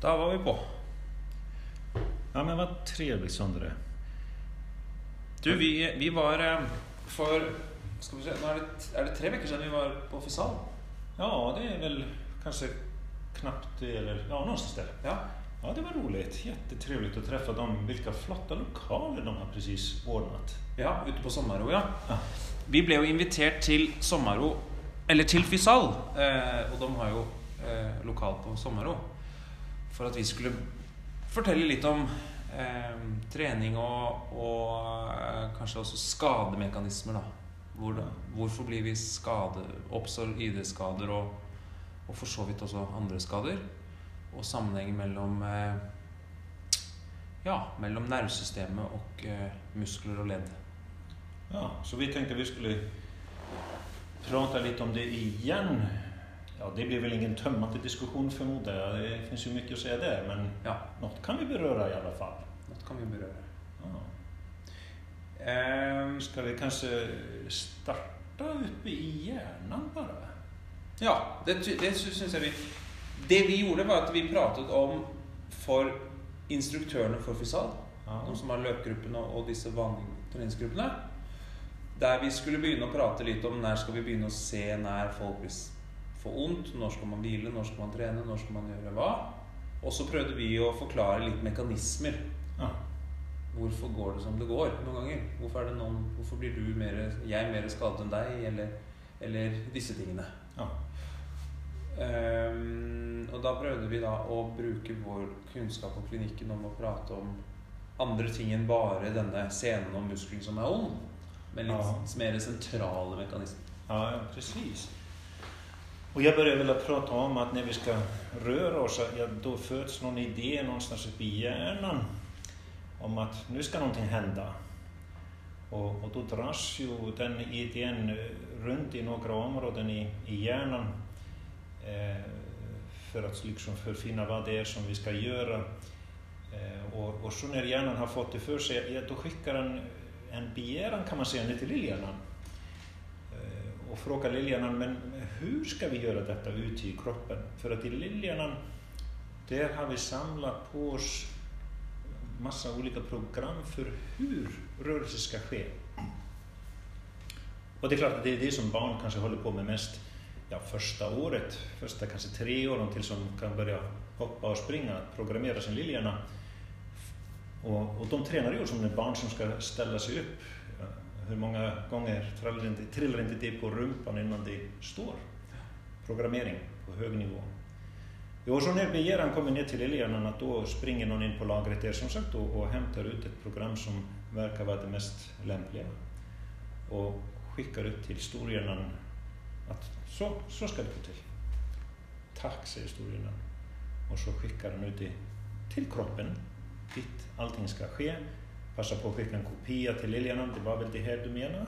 Da var vi på. Ja, men vad trevligt Sondre. Du, vi, vi var eh, for Skal vi se, nå er det, er det tre uker siden vi var på Fisal? Ja, det er vel kanskje knapt eller ja, noe sted. Ja. Ja, det var rolig. Kjempetrivelig å treffe dem. Hvilke flotte lokaler de har precis ordnet. ja ute på Sommaro, ja. Ja. Vi ble jo invitert til Sommaro, eller til Fisal, eh, og de har jo eh, lokal på Sommaro, for at vi skulle fortelle litt om eh, trening og, og eh, kanskje også skademekanismer, da. Hvor, hvorfor blir vi skade, oppstår ID-skader og, og for så vidt også andre skader? Og sammenhengen mellom eh, ja, mellom nervesystemet og eh, muskler og ledd. Ja, så vi tenkte vi skulle prate litt om det igen. Ja, det blir väl ingen tömmande diskussion förmodar jag. Det finns ju mycket att säga där, men Ja, något kan vi beröra i alla fall. något kan vi berøre. Ja. Um, Ska vi kanske starta uppe i hjärnan bara? ja, det, det syns jeg vi Det vi gjorde, var at vi pratet om for instruktørene for Fisal, Ja. de som har løpgruppene og, disse vanlige treningsgruppene, der vi skulle begynne å prate litt om når skal vi begynne å se når folk blir s- vondt, når skal man hvile, når skal man trene, når skal man gjøre hva. Og så prøvde vi å forklare litt mekanismer. Ja. Hvorfor går det som det går noen ganger? Hvorfor, det noen, hvorfor blir du mer, jeg mer skadet enn deg? Eller, eller disse tingene. Ja. Um, og da prøvde vi da å bruke vår kunnskap på klinikken om å prate om andre ting enn bare denne scenen og muskelen som er ond. Men litt Ja. mer sentrale mekanismer. Ja, precis. Och jag börjar väl prate om att när vi ska röra oss, ja, då föds någon idé någonstans i hjärnan om att nu ska någonting hända. Och, och då dras ju den idén rundt i några områden i, i hjärnan eh, för att liksom förfinna vad det är som vi ska göra. Eh, och, och så när hjärnan har fått det för sig, ja, då skickar den en begäran kan man säga ner till lillhjärnan Eh, och frågar lillhjärnan, hur ska vi göra detta ute i kroppen? För att i lillhjärnan, där har vi samlat på oss massa olika program för hur rörelse ska ske. Och det är klart att det är det som barn kanske håller på med mest ja, första året, första kanske tre åren tills de kan börja hoppa och springa, programmera sin lillhjärna. Och, och de tränar ju som ett barn som ska ställa sig upp. Hur många gånger trillar inte, trillar inte det på rumpan innan det står? Programmering på hög nivå. I så när begäran kommer ner till lillhjärnan att då springer någon in på lagret där som sagt och, och hämtar ut ett program som verkar vara det mest lämpliga. Och skickar ut till storhjärnan att så, så ska det gå till. Tack, säger storhjärnan. Och så skickar den ut det till kroppen dit allting ska ske. Passa på att skicka en kopia till lillhjärnan, det var väl det här du menar?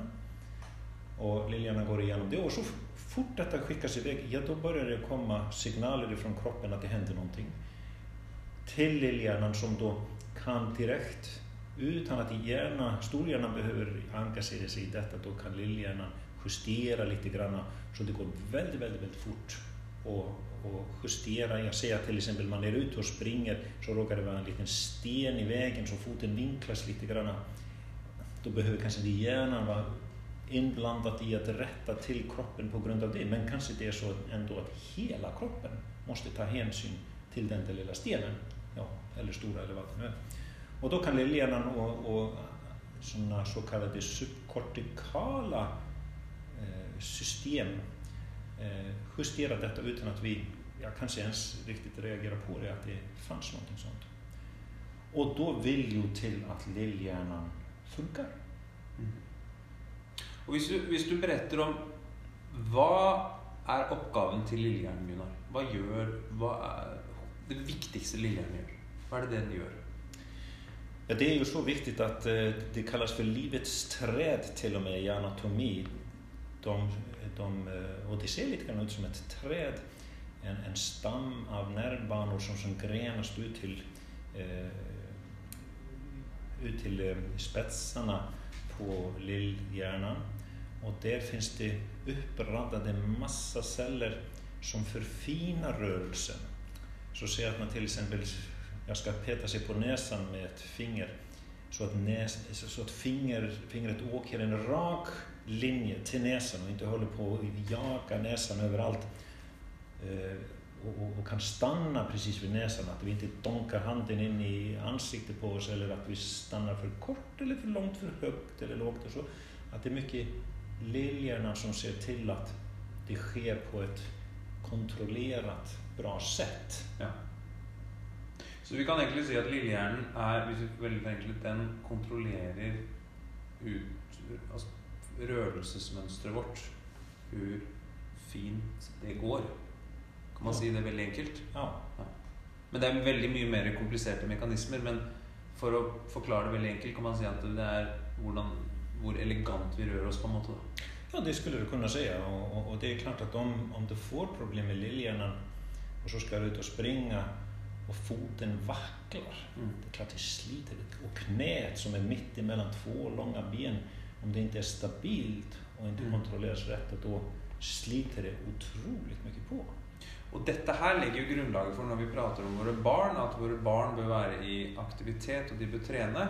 Och lillhjärnan går igenom det och så fort detta skickas iväg, ja då börjar det komma signaler ifrån kroppen att det händer någonting. Till lillhjärnan som då kan direkt, utan att hjärna, storhjärnan behöver engagera sig i detta, då kan lillhjärnan justera lite grann så det går väldigt, väldigt, väldigt fort och, och justera. Jag säger till exempel man är ute och springer så råkar det vara en liten sten i vägen så foten vinklas lite grann. Då behöver kanske inte hjärnan inblandat i att rätta till kroppen på grund av det. Men kanske det är så ändå att hela kroppen måste ta hänsyn till den där lilla stenen. Ja, eller stora eller vad det nu är. Och då kan lillhjärnan och, och sådana så kallade subkortikala eh, system eh, justera detta utan att vi ja, kanske ens riktigt reagerar på det, att det fanns någonting sånt. Och då vill ju till att lillhjärnan funkar. Og hvis du, hvis du beretter om hva er oppgaven til lillehjernen, Gunnar? Hva gjør Hva er det viktigste lillehjernen gjør? Hva er det den gjør? Ja, det er jo så viktig att eh, det kalles for livets tred, til og med i anatomi. De, de, og det ser litt ut som et tred, en, en stam av nervbanor som, som grenes ut til, eh, ut til spetsene på lillhjärnan. Och der fins det uppradade masse celler som forfiner rørelsen. så se at man f.eks. exempel jag ska peta seg på näsan med et finger så at, nes, så at finger, fingret åker en rak linje til näsan og ikke holder på å jage näsan overalt. Eh, og, og, og, kan stanna precis ved näsan, at vi ikke dunker handen inn i ansiktet på oss eller at vi stannar for kort eller for långt, for högt eller lågt. At det er mycket liljorna som ser till att det sker på ett kontrollerat, bra sätt. Ja. Så vi kan egentlig si at lillehjernen er hvis vi veldig enkelt, den kontrollerer ut, altså rørelsesmønsteret vårt. Hvor fint det går. Kan man si det veldig enkelt? Ja. Ja. Men det er veldig mye mer kompliserte mekanismer. Men for å forklare det veldig enkelt kan man si at det er hvordan, hvor elegant vi rører oss. på en måte da. Ja, det skulle du kunne si. Og, og, og, det er klart at om, om du får problem med liljerna og så skal du ut og springe, og foten vakler Mm. Det er klart det sliter. litt. Og kneet, som er midt mellom to lange ben, om det ikke er stabilt og ikke Mm. rett, rätt, då sliter det utrolig mye på. Og dette her legger jo grunnlaget for når vi prater om våre barn, at våre barn bør være i aktivitet, og de bør trene.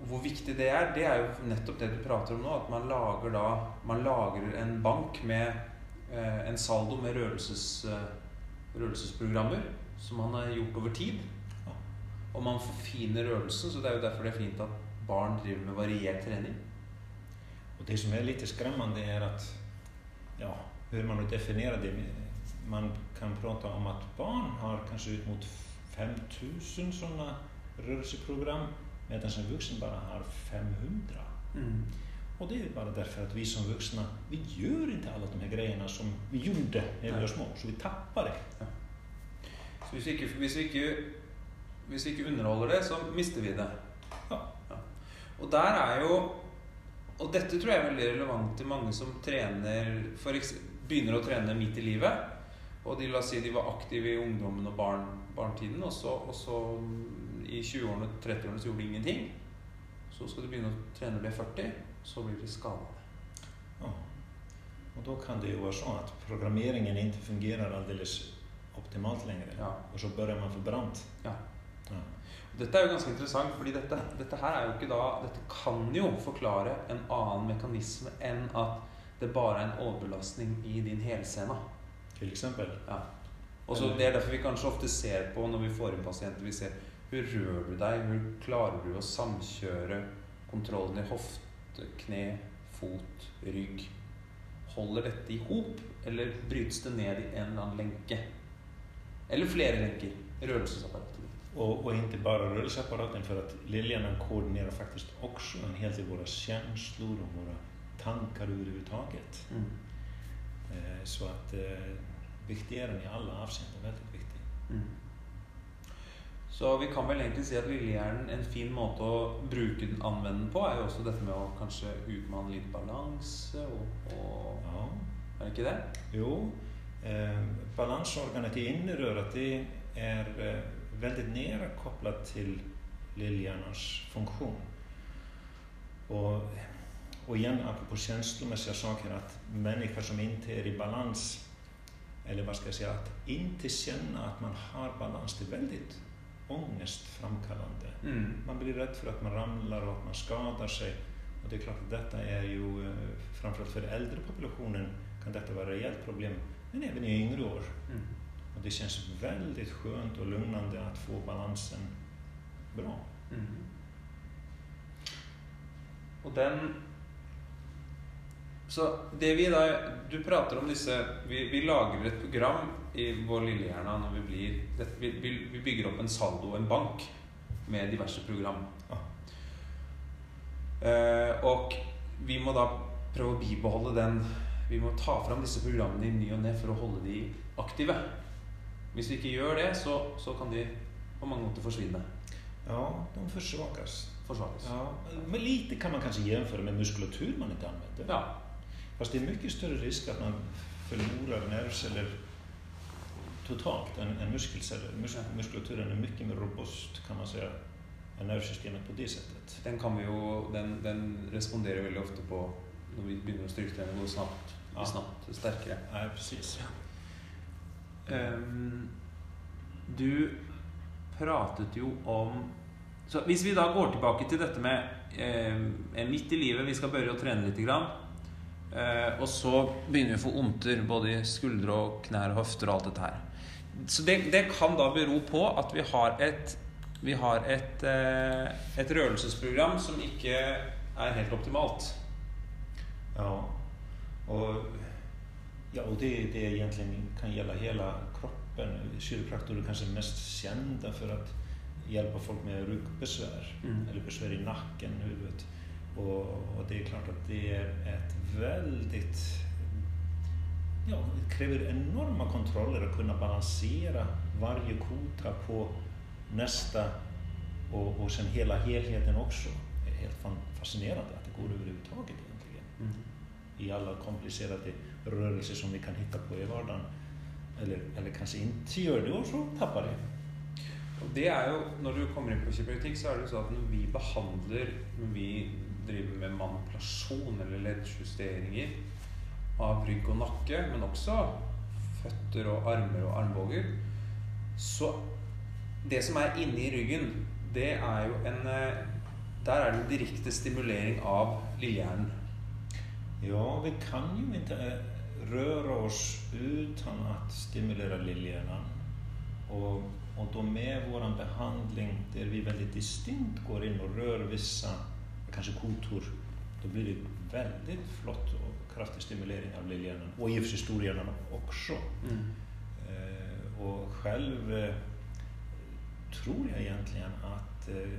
Og hvor viktig det er, det er jo nettopp det du prater om nå. At man lager da Man lager en bank med eh, en saldo med rørelses, eh, rørelsesprogrammer som man har gjort over tid. Ja. Og man forfiner rørelsen, så det er jo derfor det er fint at barn driver med variert trening. Og det som er litt skremmende, er at ja, hører man nu definere det. Man kan prate om at barn har kanskje ut mot 5000 sånne rörelseprogram medan en voksen bare har 500. Och det är bara därför att vi som vuxna, vi gör inte alla de här grejerna som vi gjorde när vi var små, så vi tappar det. Så hvis vi ikke, hvis vi ikke, hvis vi ikke underholder det, så mister vi det. Ja. Og der er jo Og dette tror jeg er veldig relevant til mange som trener for eksempel, begynner å trene midt i livet. Og de, la oss si de var aktive i ungdommen og barn, barntiden, og så, og så mm, i 20-årene, og 30-årene så gjorde du ingenting. Så skal du begynne å trene når du er 40, så blir du skada. Ja. Og da kan det jo være sånn at programmeringen ikke fungerer alldeles optimalt lenger. Ja. Og så bør man få brant. Ja. Ja. Dette er jo ganske interessant, fordi dette, dette her er jo ikke da Dette kan jo forklare en annen mekanisme enn at det bare er en overbelastning i din helsena. Til eksempel. Ja. Og så Det er derfor vi kanskje ofte ser på når vi får inn pasienter Vi ser hvor rører du deg, hvor klarer du å samkjøre kontrollen i hofte, kne, fot, rygg. Holder dette i hop, eller brytes det ned i en eller annen lenke? Eller flere lenker. Rørelsesapparatet ditt. Och, och inte bara rörelseapparaten för att liljarna koordinerar faktiskt också en hel del våra känslor och våra tankar överhuvudtaget. Mm. Eh, så att eh, viktigere i alla avseenden, väldigt viktig. Mm. Så vi kan vel egentlig si at lillehjernen, en fin måte å bruke den, anvende den på, er jo også dette med å kanskje utmanne litt balanse og, og Ja. Er det ikke det? Jo, eh, balanseorganet i innerörat er är eh, veldig nära kopplat till lillhjärnans funktion. Og, och igen, apropå känslomässiga saker, at mennesker som ikke er i balans, eller hva skal jeg si, at ikke kjenner at man har balanse, det er väldigt ångestframkallande. Mm. Man blir rädd for at man ramler og at man skadar seg. Og det er klart at dette er jo Framfor alt for eldrepopulasjonen kan dette være et reelt problem, men også i yngre år. Mm. Og det kjennes veldig skjønt og lugnende å få balansen bra. Mm. Og den Så det vi da Du prater om disse Vi, vi lager et program i vår lillehjerne når vi blir det, vi, vi, vi bygger opp en saldo, en bank, med diverse program. Ja. Eh, og vi må da prøve å bibeholde den Vi må ta fram disse programmene i ny og ne for å holde de aktive. Hvis vi ikke gjør det, så, så kan de på mange måter forsvinne. Ja, de forsvakes. forsvakes. Ja, men lite kan man kanskje gjennomføre med muskulatur man ikke anvender. Ja. Fast det är mycket större risk att man förlorar nervceller totalt än, än muskelceller. Mus, muskulaturen är mycket mer robust kan man säga än nervsystemet på det sättet. Den kan vi jo Den, den responderer veldig ofte på når vi å styrketrene. Går snabbt, Ja. snabbt sterkere. Ja, precis. Ehm, du pratet jo om Så hvis vi da går tilbake til dette med eh, midt i livet, vi skal børre å trene litt, grann, eh, og så begynner vi å få vondter både i skuldre og knær og hofter og alt dette her. Så det, det kan da bero på at vi har et vi har et, eh, et rørelsesprogram som ikke er helt optimalt. Ja, og, ja, og det, det egentlig kan gjelde hele kroppen. Kiropraktorer er kanskje mest kjente for å hjelpe folk med ryggbesvær mm. eller besvær i nakken, hodet. Og, og, det er klart at det er et veldig ja, Det krever enorme kontroller å kunne balansere hver kvote på neste og, og sen hele helheten også. Det er helt fascinerende at det går överhuvudtaget egentlig. Mm. I alle kompliserte rørelser som vi kan finne på i hverdagen. Eller, eller kanskje ikke gjør det, og så tapper det. Og det er jo, Når du kommer inn på kiropraktikk, så er det jo sånn at når vi behandler Når vi driver med manipulasjon eller leddjusteringer av rygg og nakke, men også føtter og armer og armbåger, så det som er inni ryggen, det er jo en eh, Der er det en direkte stimulering av lillehjernen. Ja, vi kan jo ikke eh, røre oss uten å stimulere lillehjernen. Og, og da med vår behandling der vi veldig distinkt går inn og rører visse, kanskje kontor. da blir det veldig flott og kraftig stimulering av lillehjernen. Og i og for seg storhjernen også. Mm. Eh, og selv tror jeg egentlig at eh,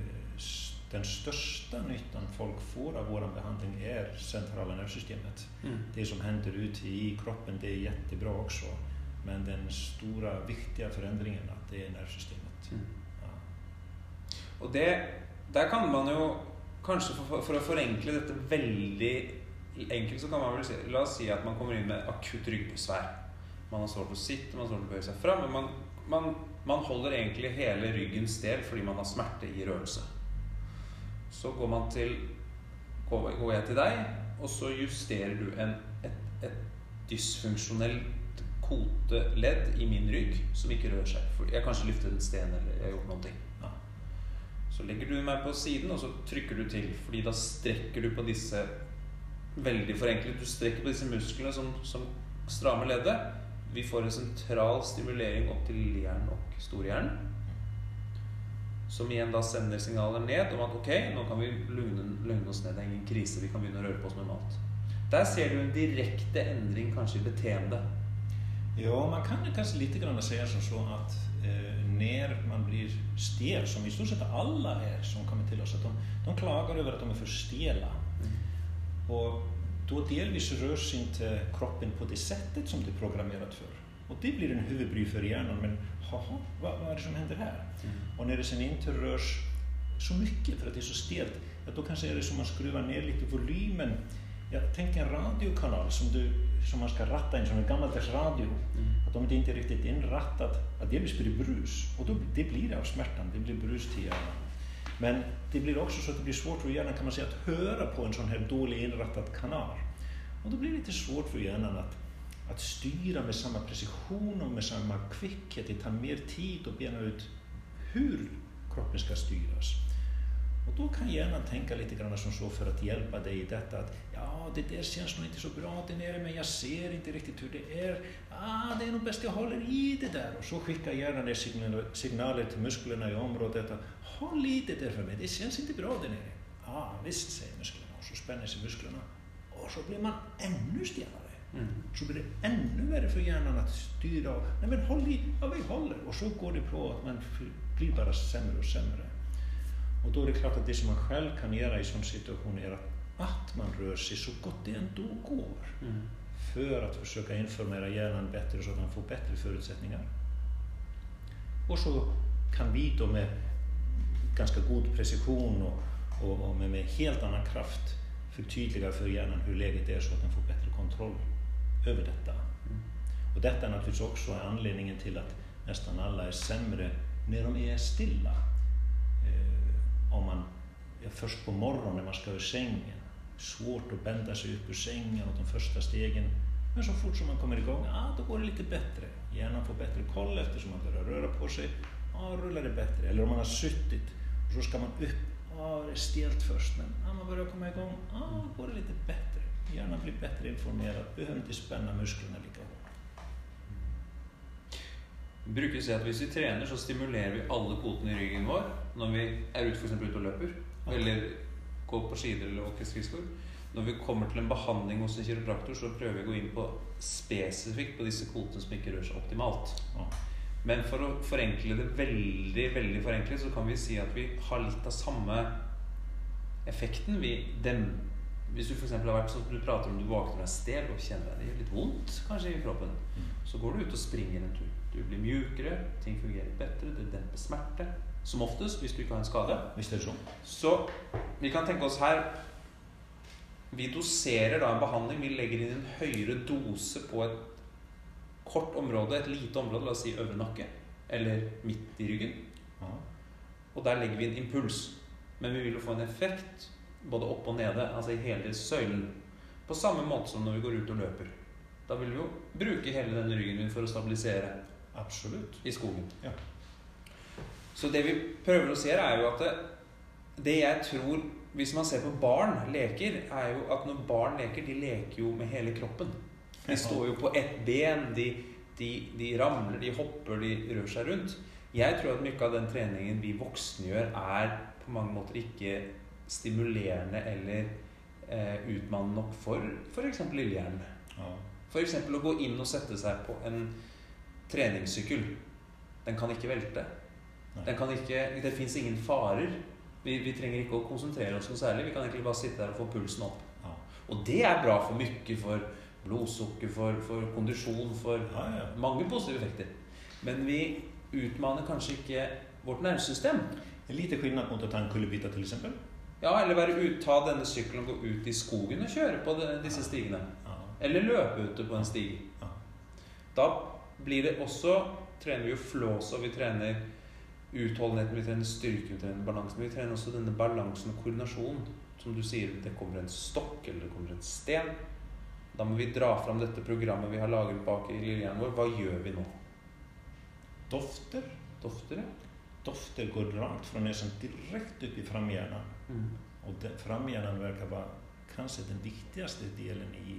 den største nytten folk får av vår behandling, er sentrale nervesystemet. Mm. Det som hender ute i kroppen, det er jättebra også. Men den store, viktige forandringen, at det er nervesystemet. Mm. Ja. Og det, der kan man jo kanskje for, for, å forenkle dette veldig enkelt, så kan man vel si La oss si at man kommer inn med akutt ryggbesvær. Man har svårt å sitte, man har svårt å bøye seg fram. Men man, man man holder egentlig hele ryggen stel fordi man har smerte i rørelse. Så går man til Går jeg til deg, og så justerer du en, et, et dysfunksjonelt koteledd i min rygg som ikke rører seg. For jeg kanskje løftet en sten eller jeg har gjort noen Ja. Så legger du meg på siden, og så trykker du til. Fordi da strekker du på disse Veldig forenklet. Du strekker på disse musklene som, som strammer leddet. Vi får en sentral stimulering opp til lillehjernen og storhjernen. Som igjen da sender signaler ned om at ok, nå kan vi lugne, oss ned. Det er ingen krise. Vi kan begynne å røre på oss normalt. Der ser du en direkte endring kanskje i beteende. Ja, man kan kanskje litt grann si som så at eh, når man blir stel, som i stort sett alle er som kommer til oss, at de, de klager over at de er for stela. Mm. Og da delvis seg til kroppen på det settet som det er programmert for. Og det blir en huvudbry for hjernen. Men haha, hva, hva, er det som hender her? Mm. Og når det sen så mye for at det er så stelt, ja, da kanskje er det som man skrur ned litt volymen. Ja, tenk en radiokanal som, du, som man skal ratta inn som en gammeldags radio. Mm. At de er ikke riktig innrattet, at det blir brus. Og då, det blir det av smerten. Det blir brus til hjernen. Men det blir også så at det blir svårt for hjernen kan man si, at høre på en sånn her dårlig innrettet kanal. Og da blir det litt svårt for hjernen at att styra med samma precision och med samma kvickhet. Det tar mer tid att bena ut hur kroppen ska styras. Och då kan hjärnan tänka lite grann som så för att hjälpa dig i detta att ja, det där känns nog inte så bra där nere men jag ser inte riktigt hur det är. Ah, det är nog bäst jag håller i det där. Och så skickar hjärnan signaler, till musklerna i området att håll i det där för mig, det känns inte bra där nere. Ja, ah, visst, säger musklerna och så spänner sig musklerna. Och så blir man ännu stelare. Mm. Så blir det ännu värre för hjärnan att styra av, nej men håll i, ja vi håller. Och så går det på att man blir bara sämre och sämre. Och då är det klart att det som man själv kan göra i sån situation är att, att man rör sig så gott det ändå går. Mm. För att försöka informera hjärnan bättre så att man får bättre förutsättningar. Och så kan vi då med ganska god precision och, och, och med, med helt annan kraft förtydliga för hjärnan hur läget är så att den får bättre kontroll över detta. Mm. Och detta är naturligtvis också anledningen till att nästan alla är sämre när de är stilla. Eh, om man är först på morgonen när man ska ur sängen, svårt att bända sig ut ur sängen och de första stegen Men så fort som man kommer igång, ja, då går det lite bättre. Hjärnan får bättre koll eftersom man börjar röra på sig. Ja, rullar det bättre. Eller om man har suttit och så ska man upp. Ja, det är stelt först, men ja, man börjar komma igång. Ja, går det lite bättre. Hjärnan blir bättre informerad. Behöver inte spänna musklerna lika hårt. Vi bruker seg at Hvis vi trener, så stimulerer vi alle potene i ryggen vår når vi er ute, for ute og løper. Eller går på skider eller åke skridskor. Når vi kommer til en behandling hos en kiropraktor, så prøver vi å gå inn på spesifikt på disse kvotene som ikke rører seg optimalt. Men for å forenkle det veldig veldig forenklet, så kan vi si at vi har litt av samme effekten. Vi dem, hvis du for har vært sånn du prater om du våkner deg stel og kjenner deg det gjør litt vondt kanskje i kroppen, så går du ut og springer en tur. Du blir mjukere, ting fungerer bedre, det demper smerte. Som oftest hvis du ikke har en skade. hvis det er så? Så vi kan tenke oss her Vi doserer da en behandling. Vi legger inn en høyere dose på et kort område, et lite område, la oss si øvre nakke, eller midt i ryggen. Ja. Og der legger vi en impuls. Men vi vil jo få en effekt både opp og nede, altså i hele søylen. På samme måte som når vi går ut og løper. Da vil vi jo bruke hele denne ryggen min for å stabilisere Absolutt. i skogen. Ja. Så det vi prøver å se er jo at det, det jeg tror Hvis man ser på barn leker, er jo at når barn leker, de leker jo med hele kroppen. De står jo på ett ben, de, de, de ramler, de hopper, de rør seg rundt. Jeg tror at mye av den treningen vi voksne gjør, er på mange måter ikke stimulerende eller eh, utmannende nok for f.eks. lillehjernen. Ja. F.eks. å gå inn og sette seg på en treningssykkel. Den kan ikke velte. Nei. Den kan ikke, det fins ingen farer. Vi, vi trenger ikke å konsentrere oss noe særlig. Vi kan egentlig bare sitte der og få pulsen opp. Ja. Og det er bra for mye. For blodsukker, for, for kondisjon, for Ja, ja. mange positive effekter. Men vi utmaner kanskje ikke vårt nervesystem. En är lite skillnad mot å ta en kullerbytta f.eks.? exempel. Ja, eller være ut, ta denne sykkelen og gå ut i skogen og kjøre på de, disse stigene. Ja. Eller løpe ute på en stig. Ja. Da blir det også trener vi jo flås, og vi trener utholdenheten, vi trener styrken, vi trener balansen. Vi trener også denne balansen og koordinasjonen. Som du sier, det kommer en stokk, eller det kommer en sten. Da må vi dra fram dette programmet vi har laget bak i lillehjernen vår. Hva gjør vi nå? Dofter. Dofter, ja. Dofter går langt fra nesen direkte ut i framhjernen. Mm. Og framhjernen verkar vara kanske den viktigste delen i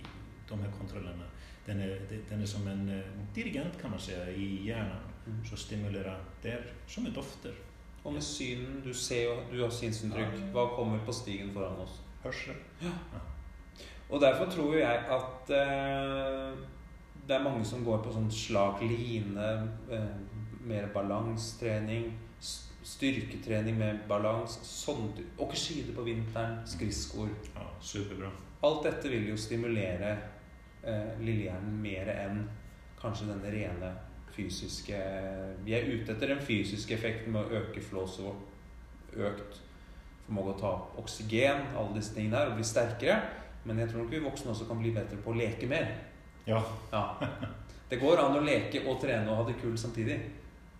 de her kontrollene. Den er, den er som en eh, dirigent kan man si, i hjärnan. Mm. Så jeg der, som et dofter. Og med synen, du ser jo, du har synsinntrykk. Hva kommer på stigen foran oss? Hørsel. Ja, Og derfor tror jeg at eh, det er mange som går på sånn slak line, eh, mer balansetrening, styrketrening med balans, sånn, åker på vinteren, skridskoer. Ja, superbra. Alt dette vil jo stimulere eh, lillehjernen mer enn kanskje denne rene fysiske Vi er ute etter den fysiske effekten med å øke flåset vårt. Økt formåte å ta oksygen, alle disse tingene her, og bli sterkere. Men jeg tror nok vi voksne også kan bli bedre på å leke mer. Ja. Ja. Det går an å leke og trene og ha det kult samtidig.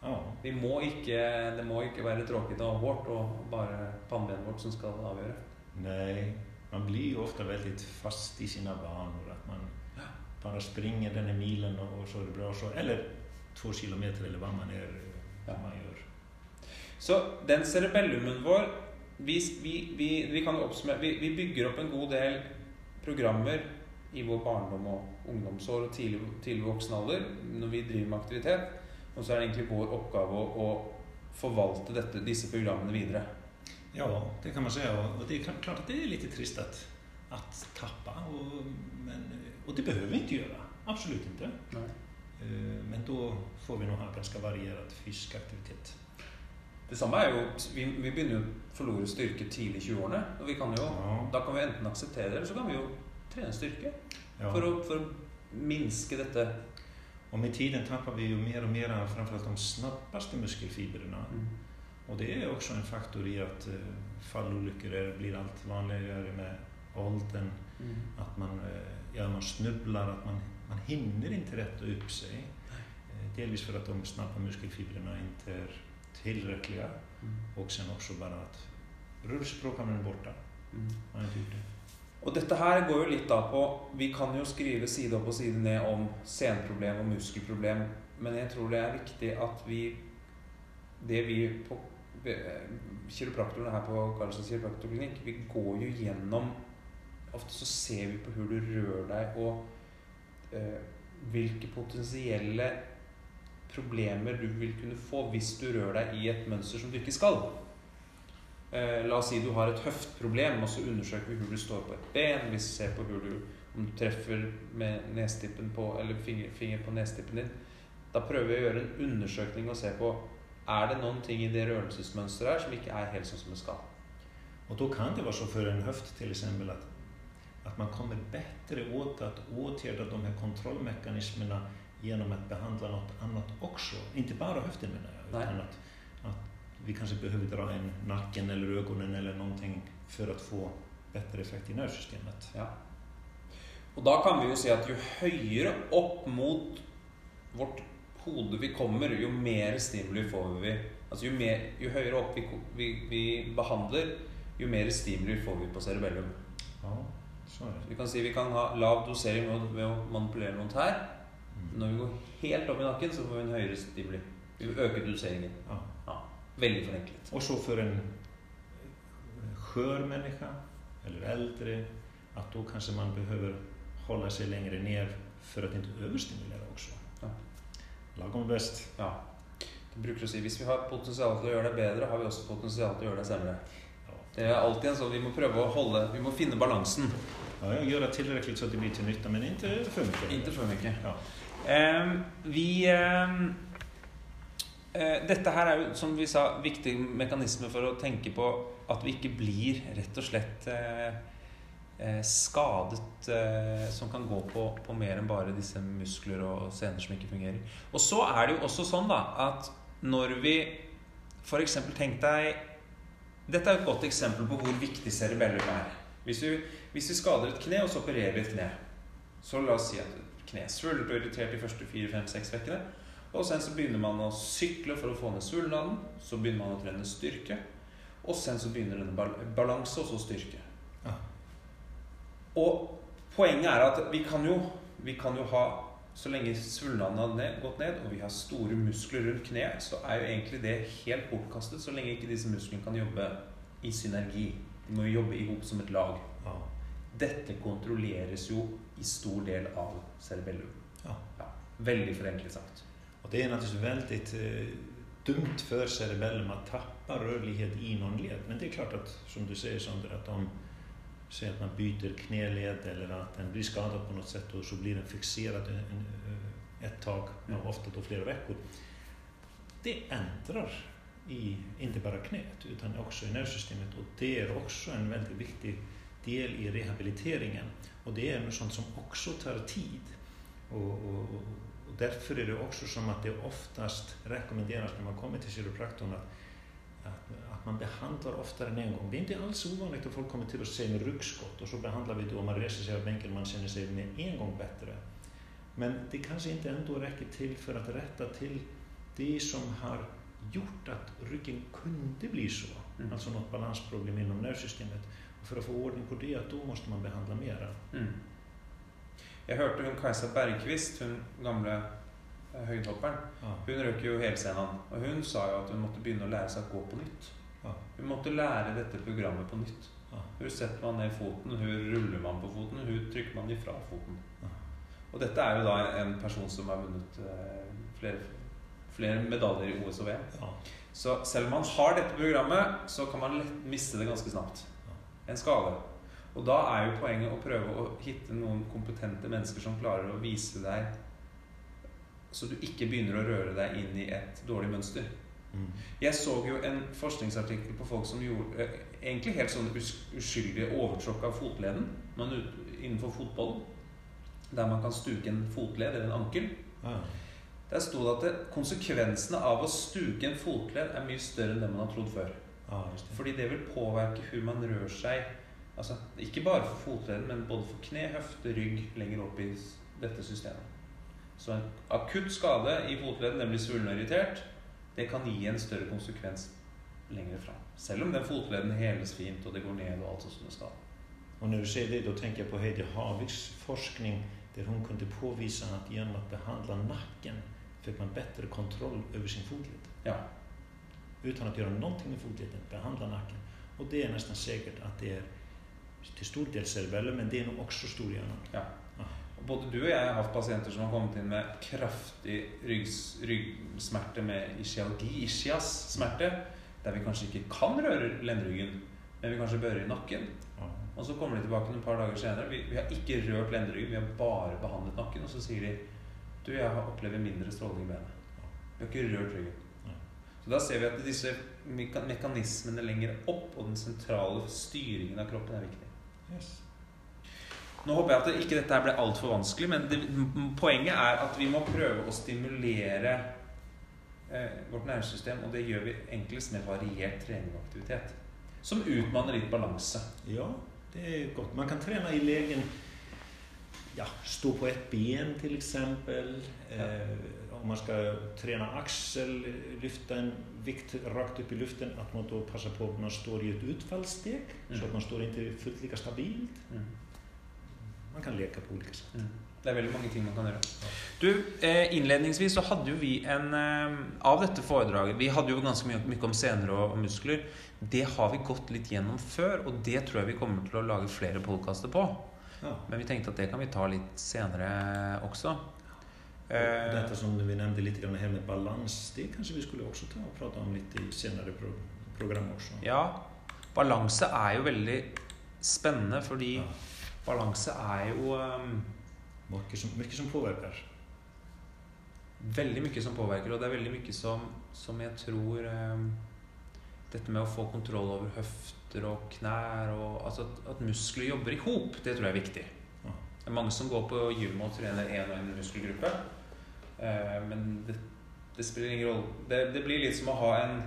ja. Vi må ikke, det må ikke være tråkete og hårt og bare pannbenet vårt som skal avgjøre. Nei. man blir jo ofte veldig fast i sine vaner. At man Ja. bara springer denne milen och, och så er det bra. Så, eller två kilometer eller vad man är Ja. vad man gör. Så den cerebellumen vår vi, vi, vi, vi kan oppsummere vi, vi bygger opp en god del programmer i vår barndom og ungdomsår og tidlig, tidlig voksen alder når vi driver med aktivitet. Og så er det egentlig vår oppgave å, å forvalte dette, disse programmene videre. Ja, det kan man si. Och och det er klart- at det er litt trist at, at tappa. og, men, og det behøver vi ikke gjøre. Absolutt ikke. Eh, Men da får vi nå ha ganske variert fysisk aktivitet. Det samme er jo Vi, vi begynner jo å forlore styrke tidlig i 20-årene. Og vi kan jo, Ja. da kan vi enten akseptere det, eller så kan vi jo trene styrke. Ja. For, å, for å minske dette. Og med tiden tapper vi jo mer og mer av framförallt de snabbeste muskelfibrene. Mm. Og det er også en faktor i at uh, fallulykker blir alt vanligere med alderen. Mm. At man, uh, ja, man snubler, at man, man hinner inte rätta upp sig. Eh, Delvis för att de snabba muskelfibrerna inte är tillräckliga Mm. och sen också bara att rörelsespråkaren är borta. Mm. Man har inte gjort det. Og dette her går jo litt da på Vi kan jo skrive side opp og side ned om senproblem og muskelproblem, men jeg tror det er viktig at vi Det vi på kiropraktorene her på Karlsson kiropraktorklinikk, vi går jo gjennom Ofte så ser vi på hvor du rører deg, og eh, hvilke potensielle problemer du vil kunne få hvis du rører deg i et mønster som du ikke skal. Eh, la oss si du har et høftproblem, og så undersøker vi hvor du står på et ben. Vi ser på hvor du, om du treffer med nestippen på, eller finger, finger på nestippen din. Da prøver vi å gjøre en undersøkning og se på er det noen ting i det rørelsesmønsteret her som ikke er helt sånn som det skal. Og da kan det være så for en høft til eksempel, att, att man kommer bättre åt att åtgärda de här kontrollmekanismerna genom att behandla något annat också. Inte bara höften menar jag, utan att, att vi kanske behöver dra inn nacken eller ögonen eller någonting för att få bättre effekt i nervsystemet. Ja. Og da kan vi jo si at jo høyere opp mot vårt hode vi kommer, jo mer stimuli får vi. Altså jo, mer, jo høyere opp vi, vi, vi, behandler, jo mer stimuli får vi på cerebellum. Ja. Vi kan si vi kan ha lav dosering ved å- ved å manipulere noen tær. Men Når vi går helt opp i nakken, så får vi en høyere stimuli. Vi øker doseringen. Ja. Ja. Veldig forenklet. Og så for en skjør menneske, eller eldre, at da kanskje man behøver holde seg lenger ned for å ikke overstimulere også. Ja. Lagom best. bäst. Ja. Du bruker å si hvis vi har potensial til å gjøre det bedre, har vi også potensial til å gjøre det sämre. Det er alltid en sånn vi må prøve å holde Vi må finne balansen. Ja, jag gör det tillräckligt så att det blir till nytta men inte för mycket. Inte for mye. Ja. Ehm, vi eh, Dette her er jo, som vi sa, viktig mekanisme for å tenke på at vi ikke blir rett og slett eh, eh, skadet eh, som kan gå på, på mer enn bare disse muskler og sener som ikke fungerer. Og så er det jo også sånn da at når vi f.eks. tenk deg Dette er et godt eksempel på hvor viktig cerebellum er. Hvis vi, hvis du skader et kne, og så opererer et kne, så la oss si at kneet svullet og irritert de første fire, fem, seks vekkene. Og sen så begynner man å sykle for å få ned svulnaden. Så begynner man å trene styrke. Og sen så begynner denne balanse og så styrke. Ja. Og poenget er at vi kan jo, vi kan jo ha Så lenge svulnene har ned, gått ned, og vi har store muskler rundt kneet, så er jo egentlig det helt bortkastet så lenge ikke disse musklene kan jobbe i synergi. De må jo jobbe i hop som et lag. Ja. Dette kontrolleres jo i stor del av cerebellum. Ja. Veldig forenklet sagt. Og det er naturligvis veldig eh, dumt for cerebellum å tappe rørlighet i noen led. Men det er klart at, som du sier, Sander, at om säger att man byter knäled eller att den blir skadad på något sätt och så blir den fixerad ett tag, Mm. och ofta då flera veckor. Det ändrar i, inte bara knät, utan också i nervsystemet och det är också en väldigt viktig del i rehabiliteringen. Och det är något sånt som också tar tid. Och, och, och, därför är det också som att det oftast rekommenderas när man kommer till kiropraktorn att, att man behandlar oftare än en gång. Det är inte alls ovanligt att folk kommer till och säger med ryggskott och så behandlar vi det och man reser sig av bänken och man känner sig med en gång bättre. Men det kanske inte ändå räcker till för att rätta till det som har gjort att ryggen kunde bli så. Mm. Alltså något balansproblem inom nervsystemet. Och för att få ordning på det, då måste man behandla mera. Mm. Jeg hørte hun Kajsa Bergqvist, hun gamle eh, høydehopperen, Ja. hun røk jo helscenen. Og hun sa jo at hun måtte begynne å lære seg å gå på nytt. Hun måtte lære dette programmet på nytt. Hun setter man ned foten, hun ruller man på foten, hun trykker man ifra foten. Og dette er jo da en person som har vunnet eh, flere, flere medaljer i OS og VM. Ja. Så selv om man har dette programmet, så kan man lett miste det ganske snart. En skade. Og da er jo poenget å prøve å hitte noen kompetente mennesker som klarer å vise deg så du ikke begynner å røre deg inn i et dårlig mønster. Mm. Jeg så jo en forskningsartikkel på folk som gjorde eh, egentlig helt sånn us uskyldige overtråkk av fotleden men ut, innenfor fotballen. Der man kan stuke en fotled eller en ankel. Ja. Der sto det at det, konsekvensene av å stuke en fotled er mye større enn det man har trodd før. Ja, det. Fordi det vil påvirke hvor man rør seg. Altså, ikke bare for fotleden, men både for kne, høfte, rygg lenger opp i dette systemet. Så en akutt skade i fotleden, den blir svullen og irritert, det kan gi en større konsekvens lenger fram. Selv om den fotleden heles fint, og det går ned og alt sånn som det skal. Og når du sier det, da tenker jeg på Heidi Haviks forskning der hun kunne påvise at gjennom å behandle nakken fikk man bedre kontroll over sin fotled. Ja. Utan å gjøre noe med fotleden, Behandle nakken. Og det er nesten sikkert at det er til stor del cerebellum, men det er nå også stor storhjärnan. Ja. Både du og jeg har hatt pasienter som har kommet inn med kraftig ryggs, ryggsmerte med ischialgi, ischias smerte, der vi kanskje ikke kan røre lendryggen, men vi kanskje bør i nakken. Og så kommer de tilbake noen par dager senere. Vi, vi har ikke rørt lendryggen, vi har bare behandlet nakken. Og så sier de du, jeg har opplever mindre stråling i benet. Vi har ikke rørt ryggen. Så da ser vi at disse mekanismene lenger opp og den sentrale styringen av kroppen er viktig. Yes. Nå håper jeg at ikke dette her ble altfor vanskelig, men det, poenget er at vi må prøve å stimulere eh, vårt nervesystem, og det gjør vi enklest med variert trening og aktivitet. Som utmanner litt balanse. Ja, det er godt. Man kan trene i legen. ja, stå på ett ben f.eks. exempel. Eh, om man skal trene aksel, løfte en vikt rakt opp i luften, at man da passer på at man står i et utfallssteg Mm. så at man står ikke fullt lika stabilt. Mm. Man kan leke på ulike sett. Mm. Det er veldig mange ting man kan gjøre. Du, eh, Innledningsvis så hadde jo vi en eh, Av dette foredraget Vi hadde jo ganske mye, mye om sener og, og muskler. Det har vi gått litt gjennom før, og det tror jeg vi kommer til å lage flere podkaster på. Ja. Men vi tenkte at det kan vi ta litt senere også. Dette Eh, som vi nevnte litt her med balans, det kanskje vi skulle også ta og prate om litt i senere pro program også. ja, balanse er jo veldig spennende, fordi Ja. Balanse er jo um, som, Mye som påvirker? veldig mye som påvirker, og det er veldig mye som, som jeg tror um, Dette med å få kontroll over høfter og knær og altså at, at muskler jobber i hop, det tror jeg er viktig. Ja. Det er mange som går på gym og trener én og én muskelgruppe, uh, men det, det spiller ingen rolle. Det, det blir litt som å ha en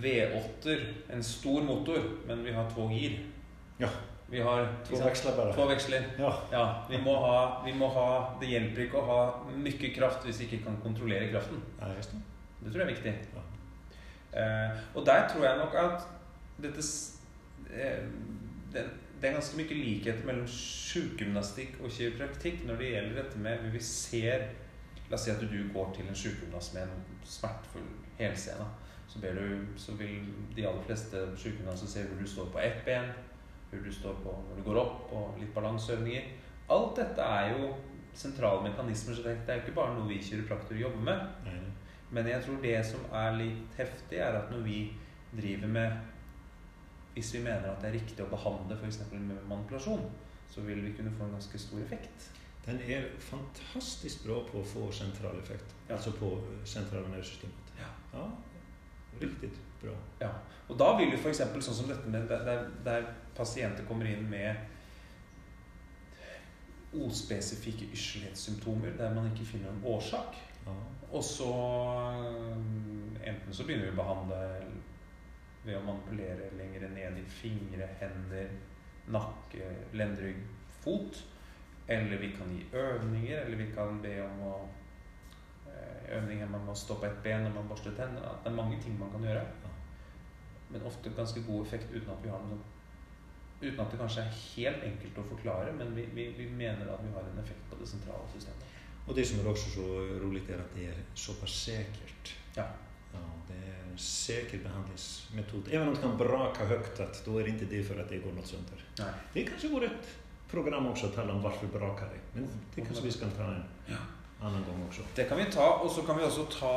V8-er, en stor motor, men vi har to gir. Ja. Vi har To veksler bare. to veksler. Ja. Ja, vi må, ha, vi må ha Det hjelper ikke å ha mye kraft hvis vi ikke kan kontrollere kraften. det. Det tror jeg er viktig. Ja. Eh, og der tror jeg nok at dette eh, det, det er ganske mye likheter mellom sjukegymnastikk og kiropraktikk når det gjelder dette med Vi ser La oss si at du går til en sjukegymnast med en smertefull helsene. Så, du, så vil de aller fleste sjukegymnaster se hvor du står på ett ben, hvor du står på når du går opp, og litt balanseøvninger. Alt dette er jo sentrale mekanismer, så det er jo ikke bare noe vi kiropraktorer jobber med. Nej. Men jeg tror det som er litt heftig, er at når vi driver med Hvis vi mener at det er riktig å behandle f.eks. med manipulasjon, så vil vi kunne få en ganske stor effekt. Den er fantastisk bra på å få sentral effekt. Ja. Altså på sentrale centrala. Ja. ja. Riktigt bra. Ja. Og da vil jo f.eks. sånn som dette med der, der, pasienter kommer inn med ospesifikke yrselhetssymptomer der man ikke finner en årsak. Ja. Og så øh, Enten så begynner vi å behandle ved å manipulere lenger ned i fingre, hender, nakke, lendrygg, fot. Eller vi kan gi øvninger, eller vi kan be om å øh, Øvninger man må stå på ett ben når man borster tennene. Det er mange ting man kan gjøre. Ja. Men ofte ganske god effekt uten at vi har noe Uten at det kanskje er helt enkelt å forklare, men vi, vi, vi mener at vi har en effekt på det sentrale systemet. Og det som er også så rolig, er at det er såpass sikkert. Ja. Ja, det er en sikker behandlingsmetode. Even om det kan braka høyt, at da er det ikke det for at det går noe sönder. Nei. Det kanskje ett program også, å tala om hvorfor brakar det. Men det kanskje vi skal ta en Ja. Det kan vi ta, og så kan vi også ta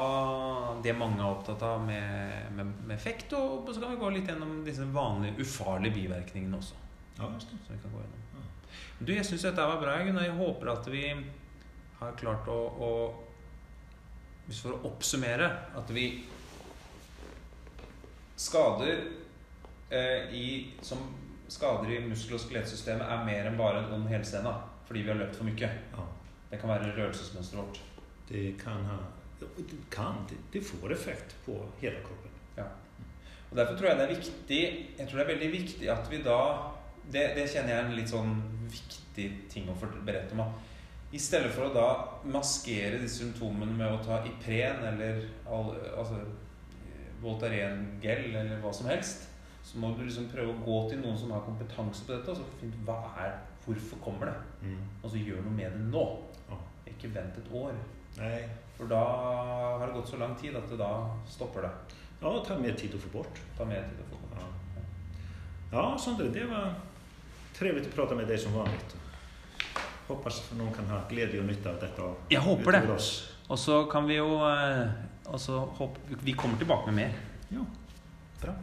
det mange er opptatt av med, med, med effekt. Og så kan vi gå litt gjennom disse vanlige ufarlige bivirkningene også. Ja, så vi kan gå gjennom. Ja. Du, jeg syns dette var bra, Gunnar. Jeg håper at vi har klart å, å Hvis for å oppsummere at vi Skader eh, i, som skader i muskel- og skjelettsystemet er mer enn bare en ond helsene fordi vi har løpt for mye. Ja, Det kan være rørelsesmønsteret vårt. det kan ha... Det kan, det, det får effekt på hele kroppen. Ja. Og Derfor tror jeg det er viktig Jeg tror det er veldig viktig at vi da Det, det kjenner jeg er en litt sånn viktig ting å berette om. I stedet for å da maskere disse symptomene med å ta Ipren eller all, altså, Voltaren gel eller hva som helst, Så må du liksom prøve å gå til noen som har kompetanse på dette, og så finne ut Hvorfor kommer det? Mm. Og så gjør noe med det nå. Ikke vent et år. Nei. For da har det gått så lang tid at det da stopper det. Ja, det tar mer tid å få bort. Ta mer tid å få bort. Ja, ja Sondre, det var trevelig å prate med deg som vanlig. Håper noen kan ha glede og nytte av dette. Jeg håper det. Og så kan vi jo eh, Og så håper Vi kommer tilbake med mer. Ja. Bra.